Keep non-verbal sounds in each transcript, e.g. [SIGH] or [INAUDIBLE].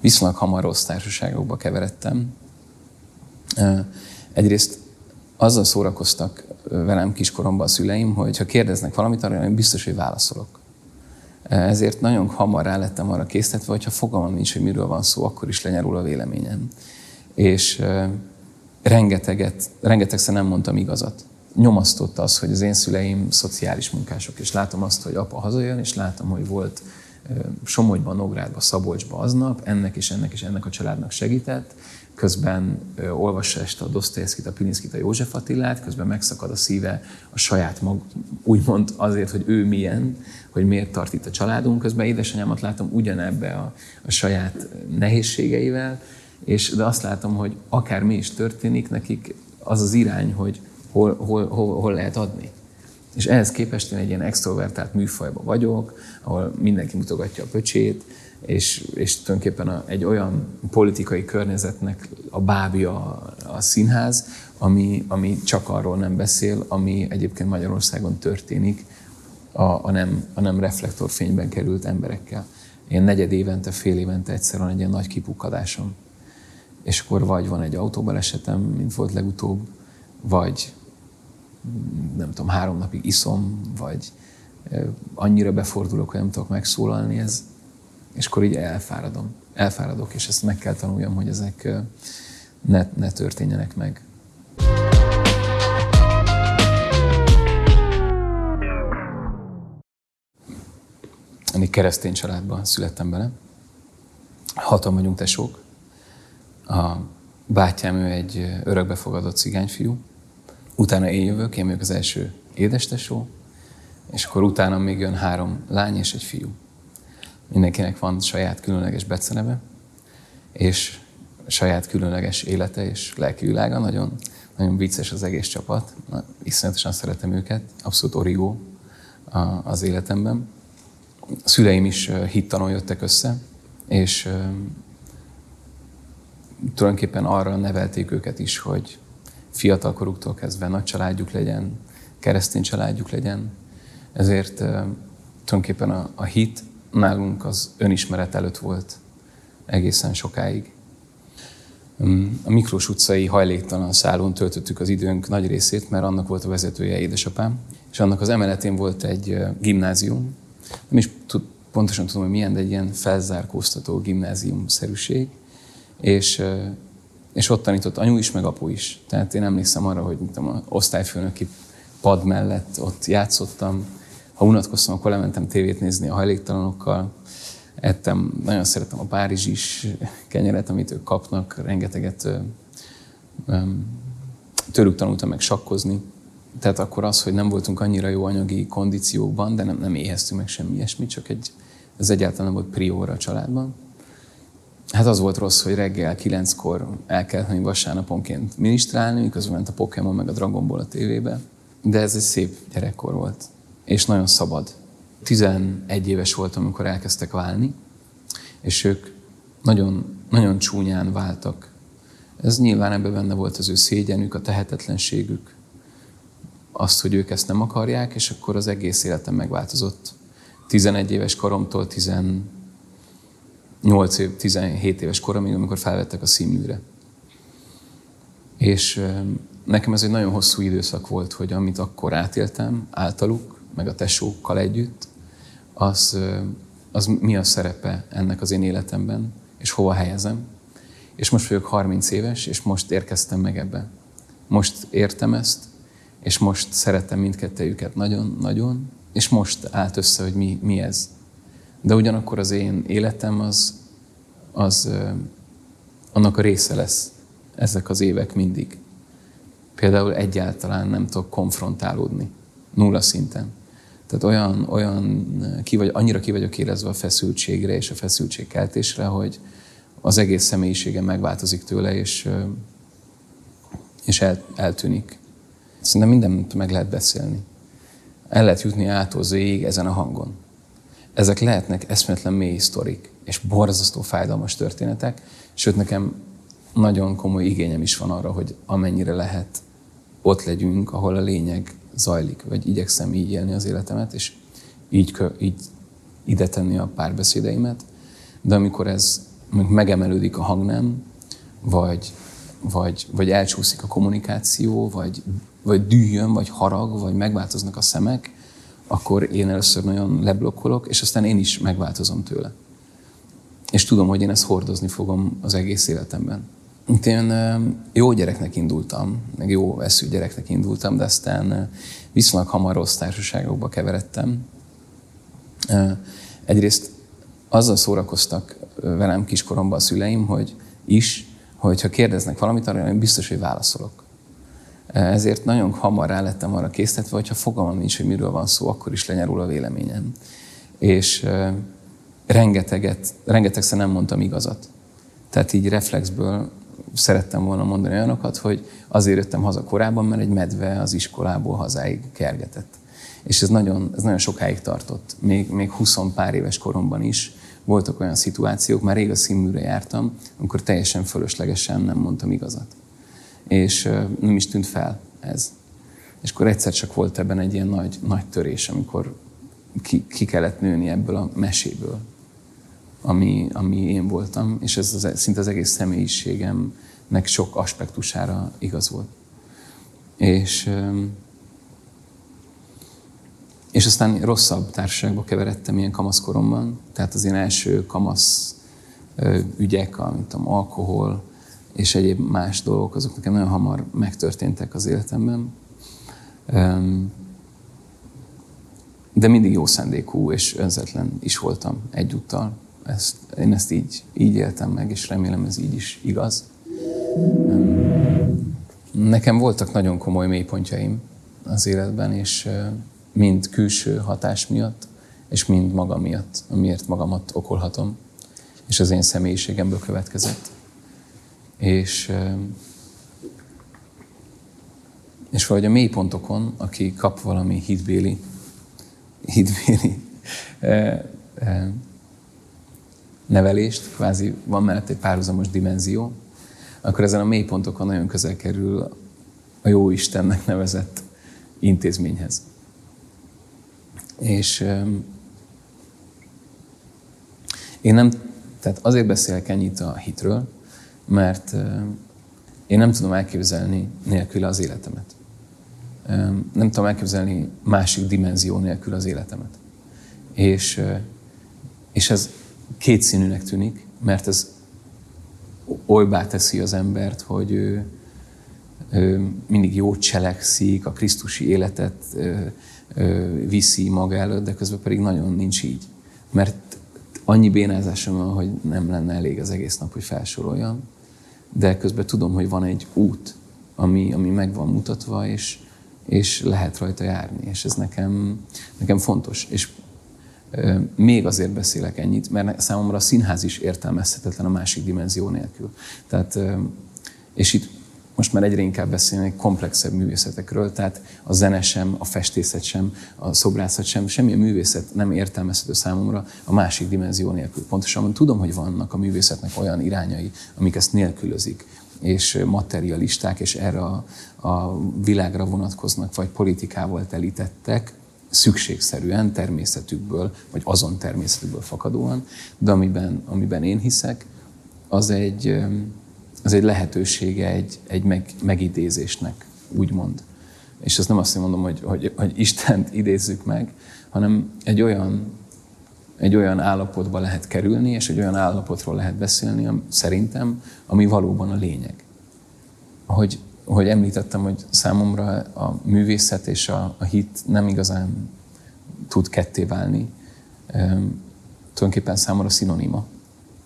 viszonylag hamar rossz társaságokba keveredtem. Egyrészt azzal szórakoztak velem kiskoromban a szüleim, hogy ha kérdeznek valamit, arra én biztos, hogy válaszolok. Ezért nagyon hamar rá lettem arra késztetve, hogy ha fogalmam nincs, hogy miről van szó, akkor is lenyerul a véleményem. És rengeteget, rengetegszer nem mondtam igazat. Nyomasztott az, hogy az én szüleim szociális munkások, és látom azt, hogy apa hazajön, és látom, hogy volt Somogyban, Nógrádban, Szabolcsban aznap, ennek és ennek és ennek a családnak segített, közben olvassa este a Dostoyevskit, a Pilinszkit, a József Attilát, közben megszakad a szíve a saját mag, úgymond azért, hogy ő milyen, hogy miért tart itt a családunk, közben édesanyámat látom ugyanebbe a, a saját nehézségeivel, és de azt látom, hogy akár mi is történik, nekik az az irány, hogy hol, hol, hol, hol lehet adni. És ehhez képest én egy ilyen extrovertált műfajban vagyok, ahol mindenki mutogatja a pöcsét, és, és tulajdonképpen a, egy olyan politikai környezetnek a bábja a, színház, ami, ami csak arról nem beszél, ami egyébként Magyarországon történik a, a, nem, a nem reflektorfényben került emberekkel. Én negyed évente, fél évente egyszer van egy ilyen nagy kipukkadásom. És akkor vagy van egy autóbalesetem, mint volt legutóbb, vagy nem tudom, három napig iszom, vagy annyira befordulok, hogy nem tudok megszólalni, ez, és akkor így elfáradom. Elfáradok, és ezt meg kell tanuljam, hogy ezek ne, ne történjenek meg. Én egy keresztény családban születtem bele. Hatan vagyunk tesók. A bátyám ő egy örökbefogadott cigányfiú. Utána én jövök, én vagyok az első édestesó, és akkor utána még jön három lány és egy fiú. Mindenkinek van saját különleges beceneve, és saját különleges élete és lelki világa. Nagyon, nagyon vicces az egész csapat. Iszonyatosan szeretem őket. Abszolút origó az életemben. A szüleim is hittanon jöttek össze, és tulajdonképpen arra nevelték őket is, hogy fiatalkoruktól kezdve nagy családjuk legyen, keresztény családjuk legyen. Ezért tulajdonképpen a, a hit nálunk az önismeret előtt volt egészen sokáig. Mm, a Miklós utcai hajléktalan szállón töltöttük az időnk nagy részét, mert annak volt a vezetője édesapám, és annak az emeletén volt egy gimnázium. Nem is tud, pontosan tudom, hogy milyen, de egy ilyen felzárkóztató gimnázium-szerűség. És, és ott tanított anyu is, meg apu is. Tehát én emlékszem arra, hogy mint a osztályfőnöki pad mellett ott játszottam, ha unatkoztam, akkor lementem tévét nézni a hajléktalanokkal, ettem, nagyon szeretem a párizsis kenyeret, amit ők kapnak, rengeteget tőlük tanultam meg sakkozni. Tehát akkor az, hogy nem voltunk annyira jó anyagi kondíciókban, de nem, nem éheztünk meg semmi ilyesmi, csak egy, ez egyáltalán nem volt prióra a családban. Hát az volt rossz, hogy reggel kilenckor el kellett menni vasárnaponként minisztrálni, miközben ment a Pokémon meg a Dragon Ball a tévébe. De ez egy szép gyerekkor volt és nagyon szabad. 11 éves voltam, amikor elkezdtek válni, és ők nagyon, nagyon csúnyán váltak. Ez nyilván ebben benne volt az ő szégyenük, a tehetetlenségük, azt, hogy ők ezt nem akarják, és akkor az egész életem megváltozott. 11 éves koromtól 18 év, 17 éves koromig, amikor felvettek a színműre. És nekem ez egy nagyon hosszú időszak volt, hogy amit akkor átéltem általuk, meg a tesókkal együtt, az, az mi a szerepe ennek az én életemben, és hova helyezem. És most vagyok 30 éves, és most érkeztem meg ebbe. Most értem ezt, és most szeretem mindkettőjüket nagyon-nagyon, és most állt össze, hogy mi, mi ez. De ugyanakkor az én életem az, az annak a része lesz ezek az évek mindig. Például egyáltalán nem tudok konfrontálódni, nulla szinten. Tehát olyan, olyan ki vagy, annyira ki vagyok érezve a feszültségre és a feszültségkeltésre, hogy az egész személyiségem megváltozik tőle, és, és el, eltűnik. Szerintem mindent meg lehet beszélni. El lehet jutni ától ezen a hangon. Ezek lehetnek eszméletlen mély sztorik, és borzasztó fájdalmas történetek, sőt nekem nagyon komoly igényem is van arra, hogy amennyire lehet ott legyünk, ahol a lényeg zajlik, vagy igyekszem így élni az életemet, és így, így ide tenni a párbeszédeimet. De amikor ez megemelődik a hangnem, vagy, vagy, vagy elcsúszik a kommunikáció, vagy, vagy dühjön, vagy harag, vagy megváltoznak a szemek, akkor én először nagyon leblokkolok, és aztán én is megváltozom tőle. És tudom, hogy én ezt hordozni fogom az egész életemben. Én jó gyereknek indultam, meg jó eszű gyereknek indultam, de aztán viszonylag hamar rossz társaságokba keveredtem. Egyrészt azzal szórakoztak velem kiskoromban a szüleim, hogy is, hogy ha kérdeznek valamit, arra én biztos, hogy válaszolok. Ezért nagyon hamar rá lettem arra késztetve, hogy ha fogalmam nincs, hogy miről van szó, akkor is lenyerul a véleményem. És rengeteget, rengetegszer nem mondtam igazat. Tehát így reflexből szerettem volna mondani olyanokat, hogy azért jöttem haza korábban, mert egy medve az iskolából hazáig kergetett. És ez nagyon, ez nagyon sokáig tartott. Még, még 20 pár éves koromban is voltak olyan szituációk, már rég a színműre jártam, amikor teljesen fölöslegesen nem mondtam igazat. És nem is tűnt fel ez. És akkor egyszer csak volt ebben egy ilyen nagy, nagy törés, amikor ki, ki kellett nőni ebből a meséből, ami, ami én voltam, és ez az, szinte az egész személyiségemnek sok aspektusára igaz volt. És, és aztán rosszabb társaságba keveredtem ilyen kamaszkoromban, tehát az én első kamasz ügyek, mint a alkohol és egyéb más dolgok, azok nekem nagyon hamar megtörténtek az életemben. De mindig jó szándékú és önzetlen is voltam egyúttal. Ezt, én ezt így, így éltem meg, és remélem ez így is igaz. Nekem voltak nagyon komoly mélypontjaim az életben, és mind külső hatás miatt, és mind maga miatt, amiért magamat okolhatom, és az én személyiségemből következett. És, és valahogy a mélypontokon, aki kap valami hitbéli, hitbéli nevelést, kvázi van mellett egy párhuzamos dimenzió, akkor ezen a mélypontokon nagyon közel kerül a jó Istennek nevezett intézményhez. És én nem, tehát azért beszélek ennyit a hitről, mert én nem tudom elképzelni nélkül az életemet. Nem tudom elképzelni másik dimenzió nélkül az életemet. És, és ez kétszínűnek tűnik, mert ez olybá teszi az embert, hogy ő, ő mindig jót cselekszik, a Krisztusi életet viszi maga előtt, de közben pedig nagyon nincs így. Mert annyi bénázásom van, hogy nem lenne elég az egész nap, hogy felsoroljam, de közben tudom, hogy van egy út, ami, ami meg van mutatva, és, és lehet rajta járni, és ez nekem, nekem fontos. És még azért beszélek ennyit, mert számomra a színház is értelmezhetetlen a másik dimenzió nélkül. Tehát, és itt most már egyre inkább beszélnek komplexebb művészetekről, tehát a zene sem, a festészet sem, a szobrászat sem, semmilyen művészet nem értelmezhető számomra a másik dimenzió nélkül. Pontosan tudom, hogy vannak a művészetnek olyan irányai, amik ezt nélkülözik, és materialisták, és erre a, a világra vonatkoznak, vagy politikával telítettek, szükségszerűen, természetükből, vagy azon természetükből fakadóan, de amiben, amiben én hiszek, az egy, ez egy lehetősége egy, egy meg, megidézésnek, úgymond. És ezt nem azt mondom, hogy, hogy, hogy Istent idézzük meg, hanem egy olyan, egy olyan állapotba lehet kerülni, és egy olyan állapotról lehet beszélni, szerintem, ami valóban a lényeg. Hogy, hogy említettem, hogy számomra a művészet és a, a hit nem igazán tud ketté válni. Üm, tulajdonképpen számomra szinonima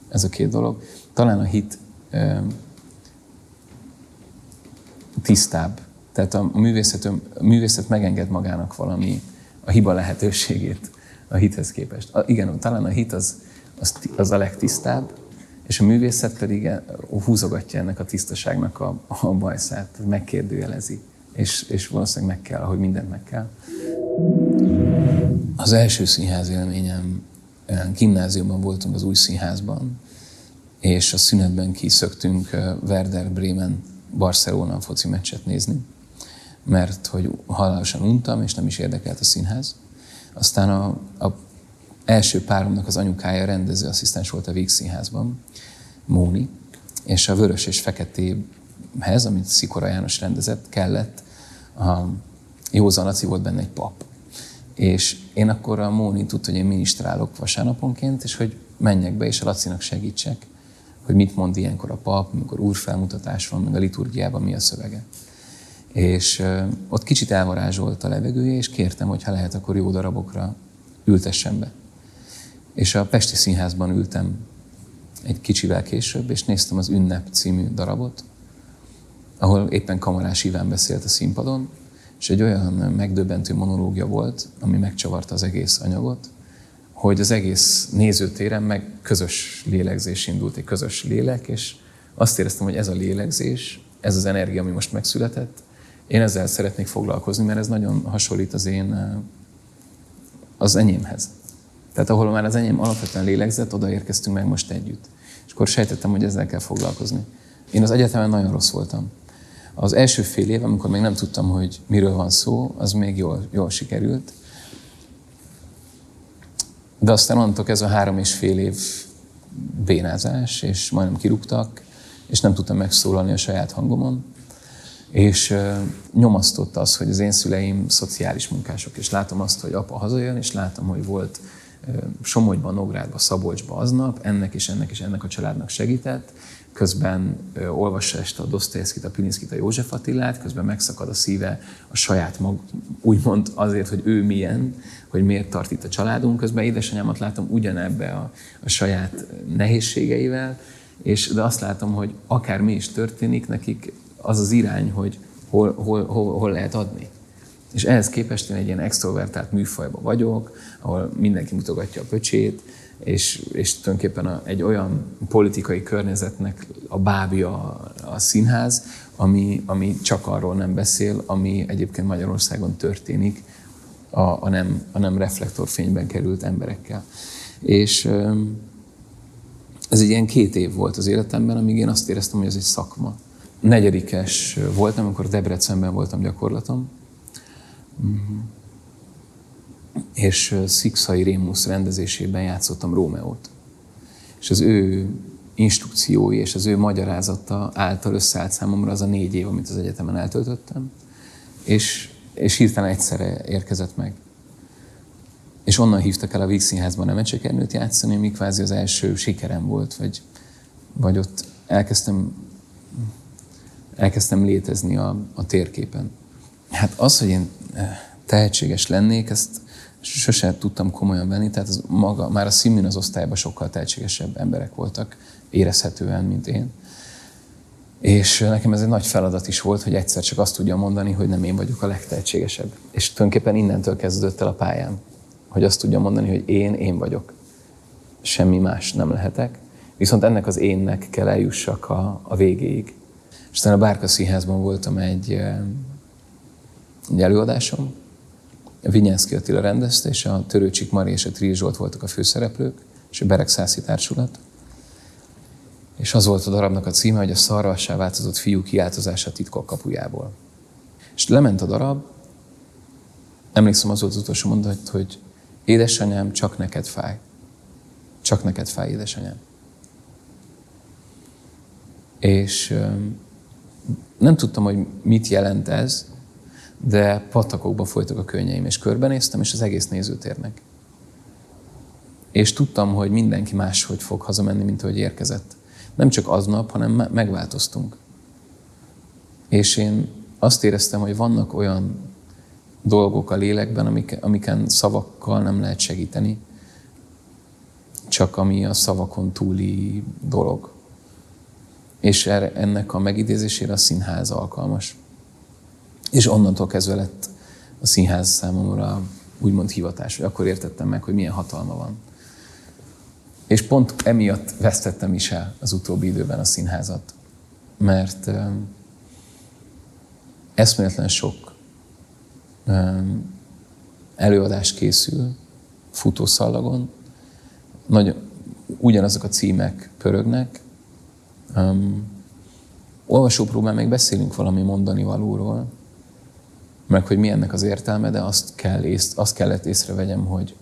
ez a két dolog. Talán a hit tisztább. Tehát a művészet, a művészet megenged magának valami a hiba lehetőségét a hithez képest. A, igen, talán a hit az, az, az a legtisztább, és a művészet pedig e, húzogatja ennek a tisztaságnak a, a bajszát, megkérdőjelezi. És, és valószínűleg meg kell, ahogy mindent meg kell. Az első színház élményem, gimnáziumban voltunk az új színházban, és a szünetben kiszöktünk Werder Bremen Barcelona foci meccset nézni, mert hogy halálosan untam, és nem is érdekelt a színház. Aztán a, a első páromnak az anyukája rendező asszisztens volt a Vígszínházban, Móni, és a vörös és feketéhez, amit Szikora János rendezett, kellett a Józan Laci volt benne egy pap. És én akkor a Móni tudta, hogy én minisztrálok vasárnaponként, és hogy menjek be, és a Lacinak segítsek, hogy mit mond ilyenkor a pap, amikor úrfelmutatás van, meg a liturgiában mi a szövege. És ott kicsit elvarázsolt a levegője, és kértem, hogy ha lehet, akkor jó darabokra ültessen be. És a Pesti Színházban ültem egy kicsivel később, és néztem az Ünnep című darabot, ahol éppen Kamarás Iván beszélt a színpadon, és egy olyan megdöbbentő monológia volt, ami megcsavarta az egész anyagot, hogy az egész nézőtéren meg közös lélegzés indult, egy közös lélek, és azt éreztem, hogy ez a lélegzés, ez az energia, ami most megszületett, én ezzel szeretnék foglalkozni, mert ez nagyon hasonlít az én, az enyémhez. Tehát ahol már az enyém alapvetően lélegzett, oda érkeztünk meg most együtt. És akkor sejtettem, hogy ezzel kell foglalkozni. Én az egyetemen nagyon rossz voltam. Az első fél év, amikor még nem tudtam, hogy miről van szó, az még jól, jól sikerült. De aztán onnantól ez a három és fél év bénázás, és majdnem kirúgtak, és nem tudtam megszólalni a saját hangomon. És nyomasztott az, hogy az én szüleim szociális munkások, és látom azt, hogy apa hazajön, és látom, hogy volt Somogyban, Nógrádban, Szabolcsban aznap, ennek és ennek és ennek a családnak segített, közben olvassa este a Dostoyevskit, a Pilinszkit, a József Attilát, közben megszakad a szíve a saját mag, úgymond azért, hogy ő milyen, hogy miért tart itt a családunk, közben édesanyámat látom ugyanebbe a, a saját nehézségeivel, és de azt látom, hogy akár mi is történik, nekik az az irány, hogy hol, hol, hol, hol lehet adni. És ehhez képest én egy ilyen extrovertált műfajban vagyok, ahol mindenki mutogatja a pöcsét, és, és tulajdonképpen a, egy olyan politikai környezetnek a bábja a, színház, ami, ami csak arról nem beszél, ami egyébként Magyarországon történik a, a, nem, a nem reflektorfényben került emberekkel. És ez egy ilyen két év volt az életemben, amíg én azt éreztem, hogy ez egy szakma. Negyedikes voltam, amikor Debrecenben voltam gyakorlatom. És Szikszai Rémusz rendezésében játszottam Rómeót. És az ő instrukciói és az ő magyarázata által összeállt számomra az a négy év, amit az egyetemen eltöltöttem, és, és hirtelen egyszerre érkezett meg. És onnan hívtak el a Víg Színházban Nemecsekernőt játszani, ami kvázi az első sikerem volt, vagy, vagy ott elkezdtem, elkezdtem létezni a, a térképen. Hát az, hogy én tehetséges lennék, ezt sose tudtam komolyan venni, tehát az maga, már a színműn az osztályban sokkal tehetségesebb emberek voltak, érezhetően, mint én. És nekem ez egy nagy feladat is volt, hogy egyszer csak azt tudjam mondani, hogy nem én vagyok a legtehetségesebb. És tulajdonképpen innentől kezdődött el a pályám, hogy azt tudjam mondani, hogy én, én vagyok. Semmi más nem lehetek. Viszont ennek az énnek kell eljussak a, a végéig. És aztán a Bárka Színházban voltam egy egy előadásom. Vinyánszki Attila rendezte, és a Törőcsik Mari és a Tríz Zsolt voltak a főszereplők, és a Berek Szászi Társulat. És az volt a darabnak a címe, hogy a szarvassá változott fiú kiáltozása titkok kapujából. És lement a darab, emlékszem az volt az utolsó mondat, hogy édesanyám, csak neked fáj. Csak neked fáj, édesanyám. És nem tudtam, hogy mit jelent ez, de patakokba folytak a könnyeim, és körbenéztem, és az egész nézőtérnek. És tudtam, hogy mindenki máshogy fog hazamenni, mint ahogy érkezett. Nem csak aznap, hanem megváltoztunk. És én azt éreztem, hogy vannak olyan dolgok a lélekben, amik, amiken szavakkal nem lehet segíteni, csak ami a szavakon túli dolog. És erre, ennek a megidézésére a színház alkalmas. És onnantól kezdve lett a színház számomra úgymond hivatás, hogy akkor értettem meg, hogy milyen hatalma van. És pont emiatt vesztettem is el az utóbbi időben a színházat. Mert um, eszméletlen sok előadás készül futószallagon, nagyon, ugyanazok a címek pörögnek. Um, olvasópróbán még beszélünk valami mondani valóról, meg hogy mi ennek az értelme, de azt, kell ész, azt kellett észrevegyem, hogy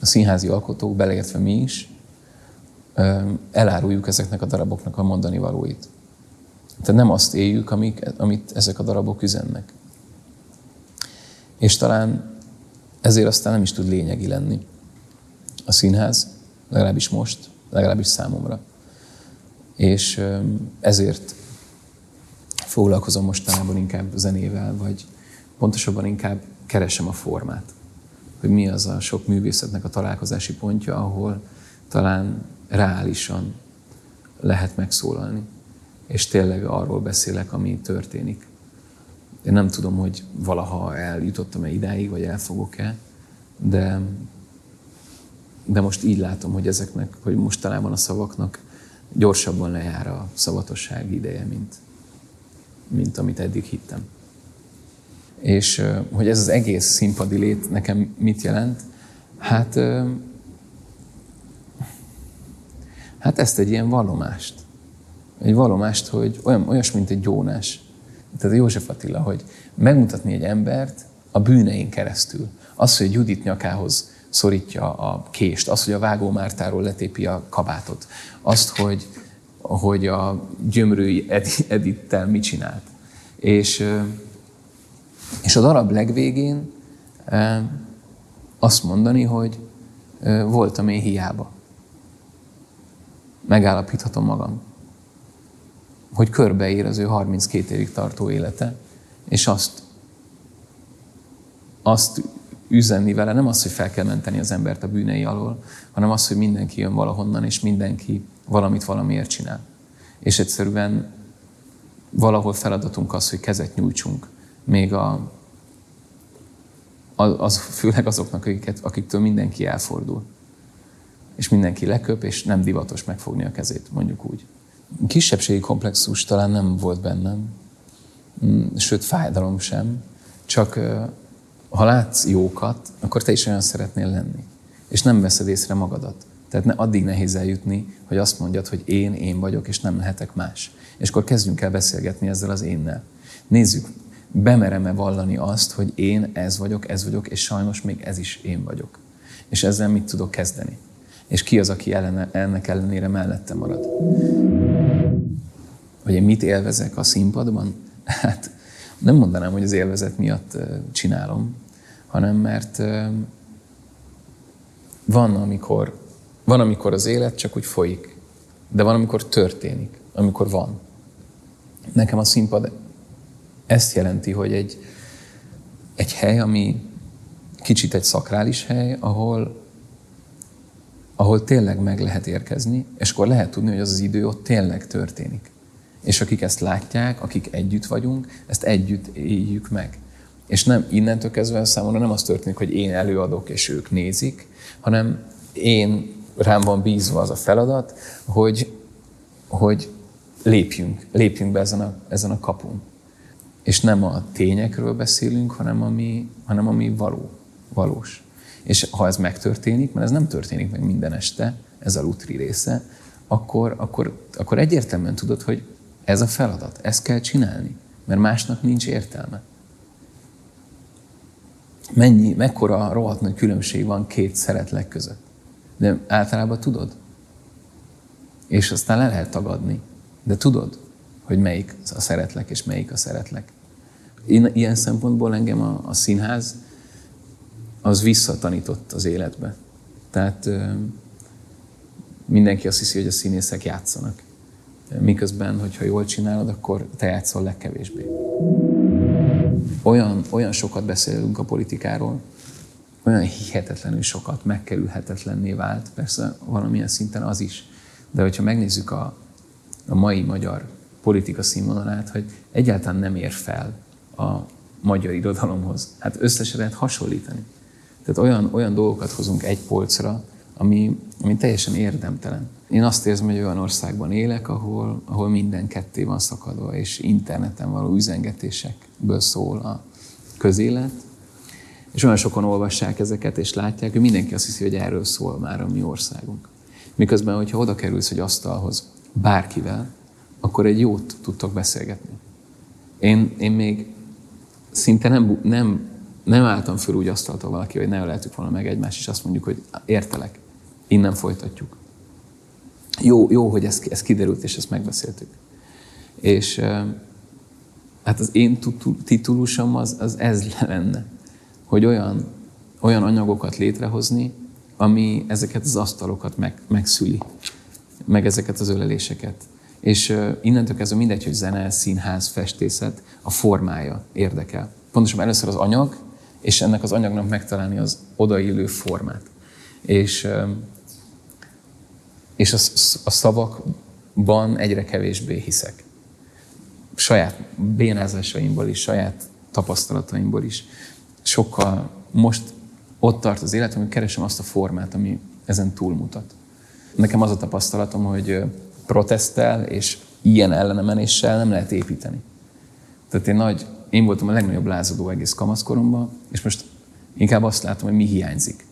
a színházi alkotók, beleértve mi is, eláruljuk ezeknek a daraboknak a mondani valóit. Tehát nem azt éljük, amik, amit ezek a darabok üzennek. És talán ezért aztán nem is tud lényegi lenni a színház, legalábbis most, legalábbis számomra. És ezért foglalkozom mostanában inkább zenével, vagy pontosabban inkább keresem a formát. Hogy mi az a sok művészetnek a találkozási pontja, ahol talán reálisan lehet megszólalni. És tényleg arról beszélek, ami történik. Én nem tudom, hogy valaha eljutottam-e idáig, vagy el fogok-e, de, de most így látom, hogy ezeknek, hogy mostanában a szavaknak gyorsabban lejár a szavatosság ideje, mint, mint amit eddig hittem. És hogy ez az egész színpadi lét nekem mit jelent? Hát, hát ezt egy ilyen vallomást. Egy vallomást, hogy olyan, olyas, mint egy gyónás. Tehát József Attila, hogy megmutatni egy embert a bűnein keresztül. Az, hogy Judit nyakához szorítja a kést, az, hogy a vágómártáról letépi a kabátot, azt, hogy, hogy a gyömrői Edittel mit csinált. És, és a darab legvégén azt mondani, hogy voltam én hiába. Megállapíthatom magam. Hogy körbeír az ő 32 évig tartó élete, és azt, azt üzenni vele, nem az, hogy fel kell menteni az embert a bűnei alól, hanem az, hogy mindenki jön valahonnan, és mindenki valamit valamiért csinál. És egyszerűen valahol feladatunk az, hogy kezet nyújtsunk, még a, az, főleg azoknak, akiket, akiktől mindenki elfordul. És mindenki leköp, és nem divatos megfogni a kezét, mondjuk úgy. Kisebbségi komplexus talán nem volt bennem, mm, sőt fájdalom sem, csak ha látsz jókat, akkor te is olyan szeretnél lenni. És nem veszed észre magadat. Tehát ne, addig nehéz eljutni, hogy azt mondjad, hogy én, én vagyok, és nem lehetek más. És akkor kezdjünk el beszélgetni ezzel az énnel. Nézzük, bemerem-e vallani azt, hogy én ez vagyok, ez vagyok, és sajnos még ez is én vagyok. És ezzel mit tudok kezdeni? És ki az, aki ellene, ennek ellenére mellette marad? Hogy én mit élvezek a színpadban? [LAUGHS] Hát nem mondanám, hogy az élvezet miatt csinálom, hanem mert van, amikor, van, amikor az élet csak úgy folyik, de van, amikor történik, amikor van. Nekem a színpad ezt jelenti, hogy egy, egy hely, ami kicsit egy szakrális hely, ahol, ahol tényleg meg lehet érkezni, és akkor lehet tudni, hogy az az idő ott tényleg történik. És akik ezt látják, akik együtt vagyunk, ezt együtt éljük meg. És nem innentől kezdve számomra nem az történik, hogy én előadok, és ők nézik, hanem én rám van bízva az a feladat, hogy, hogy lépjünk, lépjünk be ezen a, ezen a kapun. És nem a tényekről beszélünk, hanem ami, hanem ami való, valós. És ha ez megtörténik, mert ez nem történik meg minden este, ez a lutri része, akkor, akkor, akkor egyértelműen tudod, hogy ez a feladat, ezt kell csinálni, mert másnak nincs értelme. Mennyi, mekkora rohadt nagy különbség van két szeretlek között. De általában tudod. És aztán le lehet tagadni. De tudod, hogy melyik a szeretlek és melyik a szeretlek. Én, ilyen szempontból engem a, a színház az visszatanított az életbe. Tehát mindenki azt hiszi, hogy a színészek játszanak. Miközben, hogyha jól csinálod, akkor te játszol legkevésbé. Olyan, olyan sokat beszélünk a politikáról, olyan hihetetlenül sokat, megkerülhetetlenné vált, persze valamilyen szinten az is. De hogyha megnézzük a, a mai magyar politika színvonalát, hogy egyáltalán nem ér fel a magyar irodalomhoz. Hát összesen lehet hasonlítani. Tehát olyan, olyan dolgokat hozunk egy polcra, ami, ami teljesen érdemtelen. Én azt érzem, hogy olyan országban élek, ahol, ahol minden ketté van szakadva, és interneten való üzengetésekből szól a közélet. És olyan sokan olvassák ezeket, és látják, hogy mindenki azt hiszi, hogy erről szól már a mi országunk. Miközben, hogyha oda kerülsz egy asztalhoz bárkivel, akkor egy jót tudtok beszélgetni. Én, én még szinte nem, nem, nem álltam föl úgy asztaltól valaki, hogy ne öleltük volna meg egymást, és azt mondjuk, hogy értelek, innen folytatjuk. jó, jó, hogy ez, ez kiderült, és ezt megbeszéltük. És hát az én titulusom az, az ez lenne, hogy olyan, olyan anyagokat létrehozni, ami ezeket az asztalokat meg, megszüli, meg ezeket az öleléseket. És innentől kezdve mindegy, hogy zene, színház, festészet, a formája érdekel. Pontosabban először az anyag, és ennek az anyagnak megtalálni az odaillő formát. És, és a, a szavakban egyre kevésbé hiszek. Saját bénázásaimból is, saját tapasztalataimból is. Sokkal most ott tart az életem, hogy keresem azt a formát, ami ezen túlmutat. Nekem az a tapasztalatom, hogy protesttel és ilyen ellenemenéssel nem lehet építeni. Tehát én, nagy, én voltam a legnagyobb lázadó egész kamaszkoromban, és most inkább azt látom, hogy mi hiányzik.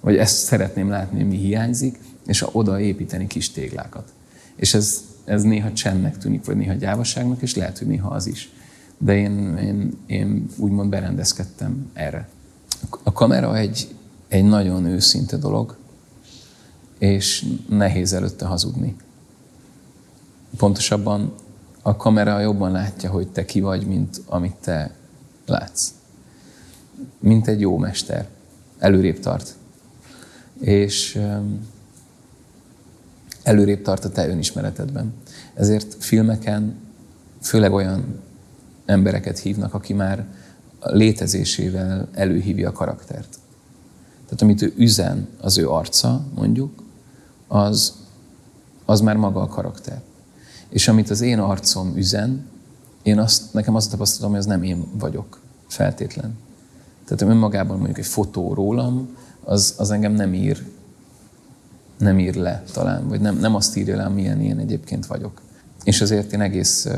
Vagy ezt szeretném látni, hogy mi hiányzik, és oda építeni kis téglákat. És ez, ez néha csendnek tűnik, vagy néha gyávaságnak, és lehet, hogy néha az is. De én, én, én úgymond berendezkedtem erre. A kamera egy, egy nagyon őszinte dolog, és nehéz előtte hazudni. Pontosabban a kamera jobban látja, hogy te ki vagy, mint amit te látsz. Mint egy jó mester. Előrébb tart. És előrébb tart a te önismeretedben. Ezért filmeken főleg olyan embereket hívnak, aki már létezésével előhívja a karaktert. Tehát amit ő üzen, az ő arca, mondjuk, az, az már maga a karakter. És amit az én arcom üzen, én azt, nekem azt tapasztalom, hogy az nem én vagyok feltétlen. Tehát önmagában mondjuk egy fotó rólam, az, az engem nem ír, nem ír le talán, vagy nem, nem azt írja le, amilyen én egyébként vagyok. És azért én egész,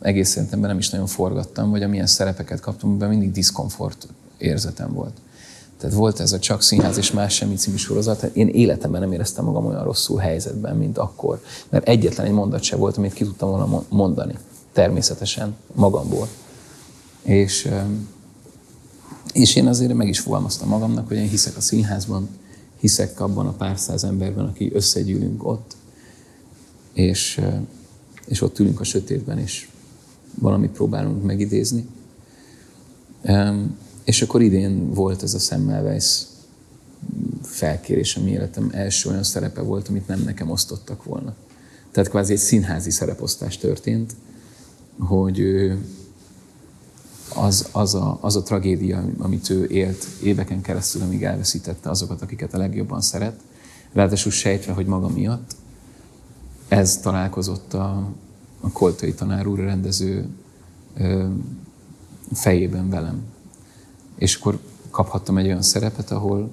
egész szerintem nem is nagyon forgattam, vagy amilyen szerepeket kaptam, amiben mindig diszkomfort érzetem volt. Tehát volt ez a Csak Színház és Más Semmi című sorozat, hát én életemben nem éreztem magam olyan rosszul helyzetben, mint akkor. Mert egyetlen egy mondat se volt, amit ki tudtam volna mondani. Természetesen, magamból. És, és én azért meg is fogalmaztam magamnak, hogy én hiszek a színházban, hiszek abban a pár száz emberben, aki összegyűlünk ott, és, és ott ülünk a sötétben, és valamit próbálunk megidézni. És akkor idén volt ez a Semmelweis felkérés, ami életem első olyan szerepe volt, amit nem nekem osztottak volna. Tehát kvázi egy színházi szereposztás történt, hogy az, az, a, az a tragédia, amit ő élt éveken keresztül, amíg elveszítette azokat, akiket a legjobban szeret, ráadásul sejtve, hogy maga miatt, ez találkozott a, a Koltai tanár úr rendező ö, fejében velem. És akkor kaphattam egy olyan szerepet, ahol,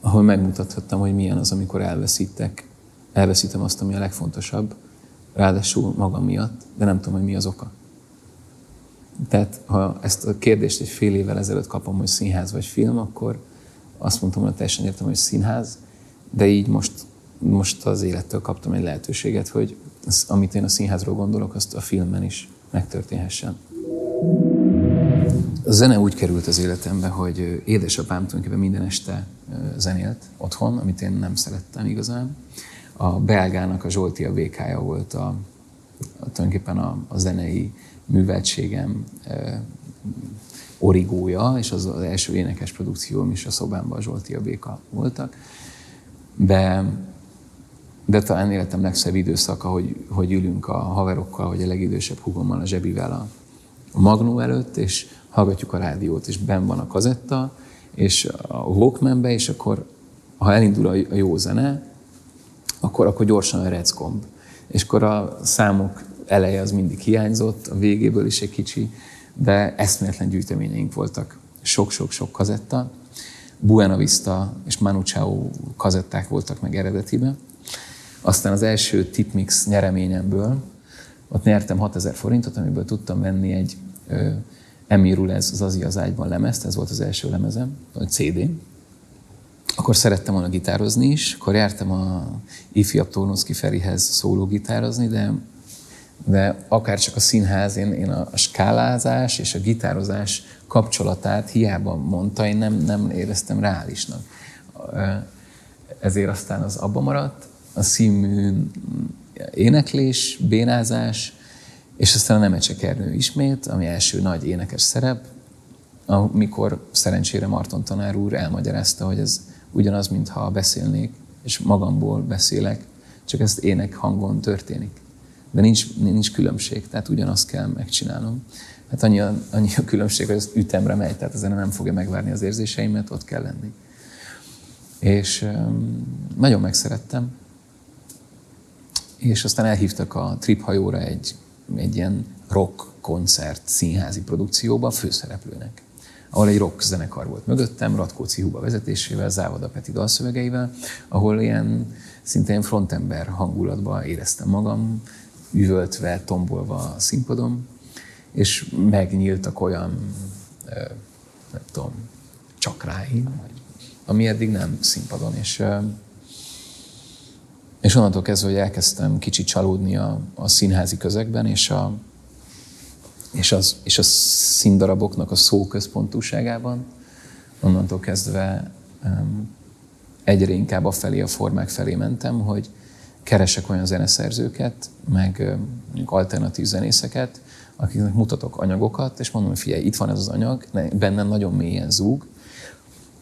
ahol megmutathattam, hogy milyen az, amikor elveszítek, elveszítem azt, ami a legfontosabb, ráadásul magam miatt, de nem tudom, hogy mi az oka. Tehát ha ezt a kérdést egy fél évvel ezelőtt kapom, hogy színház vagy film, akkor azt mondtam, hogy teljesen értem, hogy színház, de így most, most az élettől kaptam egy lehetőséget, hogy az, amit én a színházról gondolok, azt a filmben is megtörténhessen. A zene úgy került az életembe, hogy édesapám tulajdonképpen minden este zenélt otthon, amit én nem szerettem igazán. A belgának a Zsolti a VK-ja volt a, a, tulajdonképpen a, a zenei műveltségem e, origója, és az, az első énekes produkcióm is a szobámban a Zsolti a VK voltak. De, de talán életem legszebb időszaka, hogy, hogy ülünk a haverokkal, vagy a legidősebb hugommal, a zsebivel a, a magnó előtt, és hallgatjuk a rádiót, és ben van a kazetta, és a Walkmanbe, és akkor, ha elindul a jó zene, akkor, akkor gyorsan a reckomb. És akkor a számok eleje az mindig hiányzott, a végéből is egy kicsi, de eszméletlen gyűjteményeink voltak. Sok-sok-sok kazetta. Buena Vista és Manu Chao kazetták voltak meg eredetiben. Aztán az első Tipmix nyereményemből, ott nyertem 6000 forintot, amiből tudtam venni egy Emirul ez az Azia az ágyban lemezt, ez volt az első lemezem, vagy CD. Akkor szerettem volna gitározni is, akkor jártam a ifjabb Tornoszki Ferihez szóló gitározni, de, de akár csak a színház, én, én a skálázás és a gitározás kapcsolatát hiába mondta, én nem, nem éreztem reálisnak. ezért aztán az abba maradt, a színmű éneklés, bénázás, és aztán a Nemecsekernő ismét, ami első nagy énekes szerep, amikor szerencsére Marton tanár úr elmagyarázta, hogy ez ugyanaz, mintha beszélnék, és magamból beszélek, csak ezt ének hangon történik. De nincs, nincs különbség, tehát ugyanazt kell megcsinálnom. Hát annyi a, annyi a különbség, hogy az ütemre megy, tehát ezen nem fogja megvárni az érzéseimet, ott kell lenni. És nagyon megszerettem. És aztán elhívtak a Trip hajóra egy, egy ilyen rock koncert színházi produkcióba főszereplőnek. Ahol egy rock zenekar volt mögöttem, Ratkóci Huba vezetésével, Závoda Peti dalszövegeivel, ahol ilyen szintén frontember hangulatban éreztem magam, üvöltve, tombolva a színpadon, és megnyíltak olyan, nem tudom, csakráim, ami eddig nem színpadon, és és onnantól kezdve, hogy elkezdtem kicsit csalódni a, a színházi közegben, és a, és, az, és a színdaraboknak a szóközpontúságában, onnantól kezdve um, egyre inkább a felé, a formák felé mentem, hogy keresek olyan zeneszerzőket, meg mondjuk alternatív zenészeket, akiknek mutatok anyagokat, és mondom, figyelj, itt van ez az anyag, bennem nagyon mélyen zúg,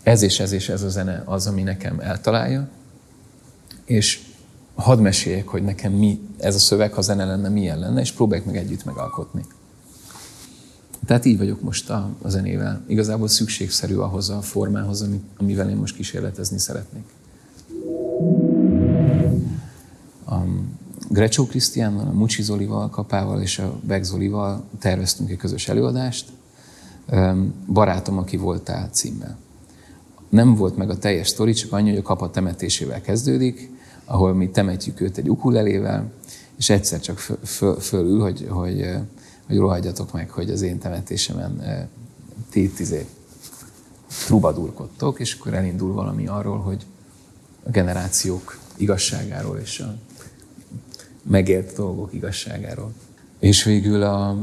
ez és ez és ez a zene az, ami nekem eltalálja, és hadd meséljek, hogy nekem mi ez a szöveg, ha zene lenne, milyen lenne, és próbáljuk meg együtt megalkotni. Tehát így vagyok most a, a zenével. Igazából szükségszerű ahhoz a formához, amivel én most kísérletezni szeretnék. A Grecsó Krisztiánnal, a Mucsi Zolival, Kapával és a Beg Zolival terveztünk egy közös előadást. Barátom, aki voltál címmel. Nem volt meg a teljes sztori, csak annyi, hogy a kapa temetésével kezdődik, ahol mi temetjük őt egy ukulelével, és egyszer csak föl, föl, fölül, hogy, hogy hogy rohadjatok meg, hogy az én temetésemen ti tizé trubadurkodtok, és akkor elindul valami arról, hogy a generációk igazságáról és a megélt dolgok igazságáról. És végül a,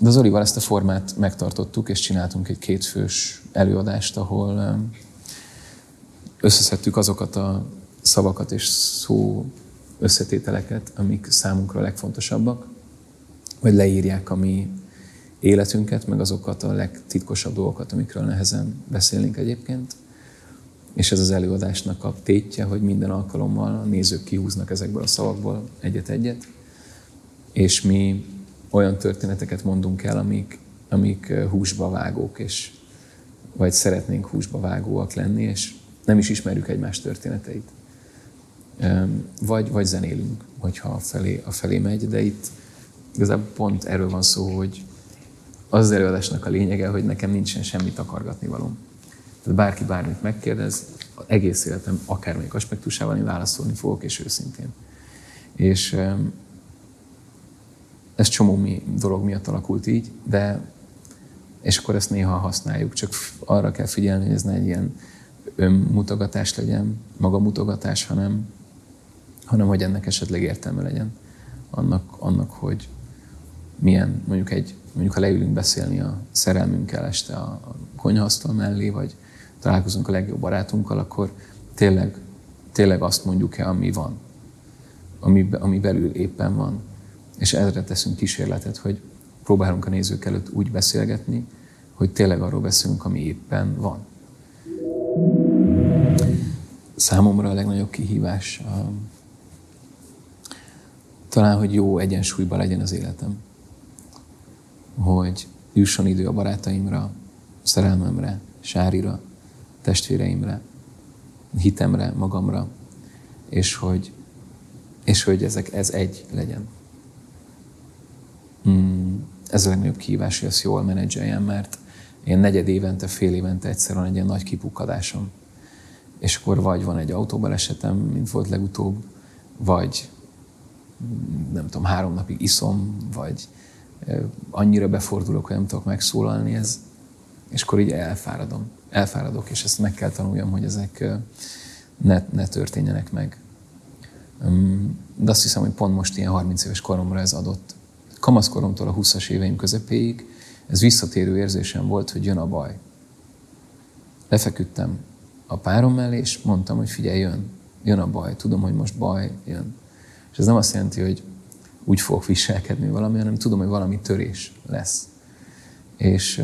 de az Olival ezt a formát megtartottuk, és csináltunk egy kétfős előadást, ahol összeszedtük azokat a szavakat és szó összetételeket, amik számunkra a legfontosabbak, vagy leírják a mi életünket, meg azokat a legtitkosabb dolgokat, amikről nehezen beszélünk egyébként. És ez az előadásnak a tétje, hogy minden alkalommal a nézők kihúznak ezekből a szavakból egyet-egyet, és mi olyan történeteket mondunk el, amik, amik húsba vágók, és vagy szeretnénk húsba vágóak lenni, és nem is ismerjük egymás történeteit. Vagy, vagy zenélünk, hogyha a felé, a felé megy, de itt igazából pont erről van szó, hogy az az előadásnak a lényege, hogy nekem nincsen semmit akargatni valóm. Tehát bárki bármit megkérdez, egész életem akármelyik aspektusával én válaszolni fogok, és őszintén. És ez csomó mi, dolog miatt alakult így, de és akkor ezt néha használjuk, csak arra kell figyelni, hogy ez ne egy ilyen önmutogatás legyen, magamutogatás, hanem, hanem hogy ennek esetleg értelme legyen annak, annak hogy, milyen, mondjuk egy, mondjuk ha leülünk beszélni a szerelmünkkel este a konyhasztal mellé, vagy találkozunk a legjobb barátunkkal, akkor tényleg, tényleg azt mondjuk-e, ami van, ami, ami belül éppen van. És ezre teszünk kísérletet, hogy próbálunk a nézők előtt úgy beszélgetni, hogy tényleg arról beszélünk, ami éppen van. Számomra a legnagyobb kihívás talán, hogy jó egyensúlyban legyen az életem hogy jusson idő a barátaimra, szerelmemre, Sárira, testvéreimre, hitemre, magamra, és hogy, és hogy ezek, ez egy legyen. Hmm, ez a legnagyobb kihívás, hogy ezt jól menedzseljem, mert én negyed évente, fél évente egyszer van egy ilyen nagy kipukkadásom. És akkor vagy van egy autóbalesetem, mint volt legutóbb, vagy nem tudom, három napig iszom, vagy annyira befordulok, hogy nem tudok megszólalni, ez, és akkor így elfáradom. Elfáradok, és ezt meg kell tanuljam, hogy ezek ne, ne történjenek meg. De azt hiszem, hogy pont most ilyen 30 éves koromra ez adott. Kamaszkoromtól a 20-as éveim közepéig ez visszatérő érzésem volt, hogy jön a baj. Lefeküdtem a párom mellé, és mondtam, hogy figyelj, jön, jön a baj, tudom, hogy most baj jön. És ez nem azt jelenti, hogy úgy fogok viselkedni valami, hanem tudom, hogy valami törés lesz. És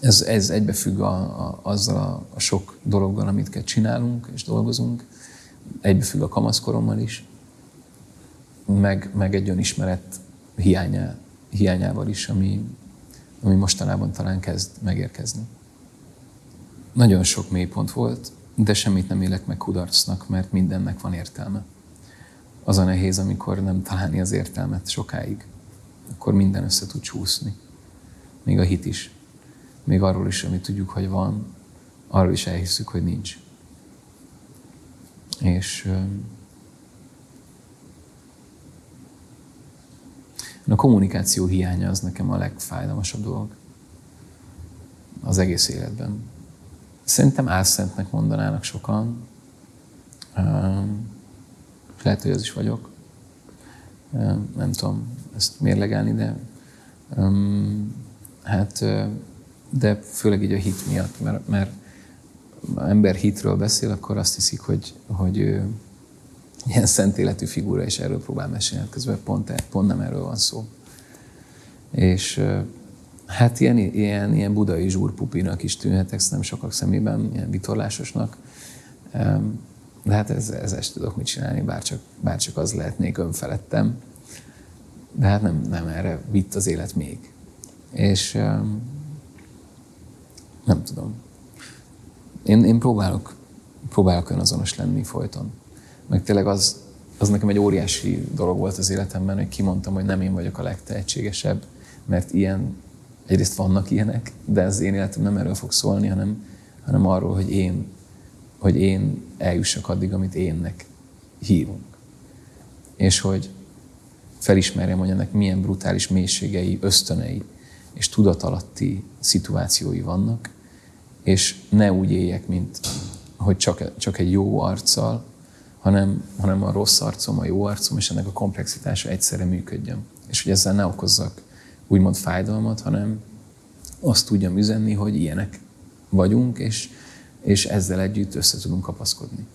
ez, ez egybefügg a, a, azzal a, a sok dologgal, amit kell csinálunk és dolgozunk, egybefügg a kamaszkorommal is, meg, meg egy önismeret hiányá, hiányával is, ami, ami mostanában talán kezd megérkezni. Nagyon sok mélypont volt, de semmit nem élek meg kudarcnak, mert mindennek van értelme. Az a nehéz, amikor nem találni az értelmet sokáig. Akkor minden össze tud csúszni. Még a hit is. Még arról is, amit tudjuk, hogy van, arról is elhiszük, hogy nincs. És a kommunikáció hiánya az nekem a legfájdalmasabb dolog az egész életben. Szerintem álszentnek mondanának sokan. Lehet, hogy az is vagyok. Nem tudom ezt mérlegelni, de hát de főleg így a hit miatt, mert, mert ember hitről beszél, akkor azt hiszik, hogy, hogy ő ilyen szent életű figura, és erről próbál mesélni, hát közben pont, pont nem erről van szó. És hát ilyen, ilyen, ilyen budai zsúrpupinak is tűnhetek, nem sokak szemében, ilyen vitorlásosnak. De hát ez, ez ezt tudok mit csinálni, bárcsak, bárcsak az lehetnék önfelettem. De hát nem, nem erre vitt az élet még. És nem tudom. Én, én próbálok, próbálok önazonos lenni folyton. Meg tényleg az, az nekem egy óriási dolog volt az életemben, hogy kimondtam, hogy nem én vagyok a legtehetségesebb, mert ilyen, egyrészt vannak ilyenek, de az én életem nem erről fog szólni, hanem, hanem arról, hogy én, hogy én eljussak addig, amit énnek hívunk. És hogy felismerjem, hogy ennek milyen brutális mélységei, ösztönei és tudatalatti szituációi vannak, és ne úgy éljek, mint hogy csak, csak egy jó arccal, hanem, hanem a rossz arcom, a jó arcom, és ennek a komplexitása egyszerre működjön. És hogy ezzel ne okozzak úgymond fájdalmat, hanem azt tudjam üzenni, hogy ilyenek vagyunk, és, és ezzel együtt össze tudunk kapaszkodni.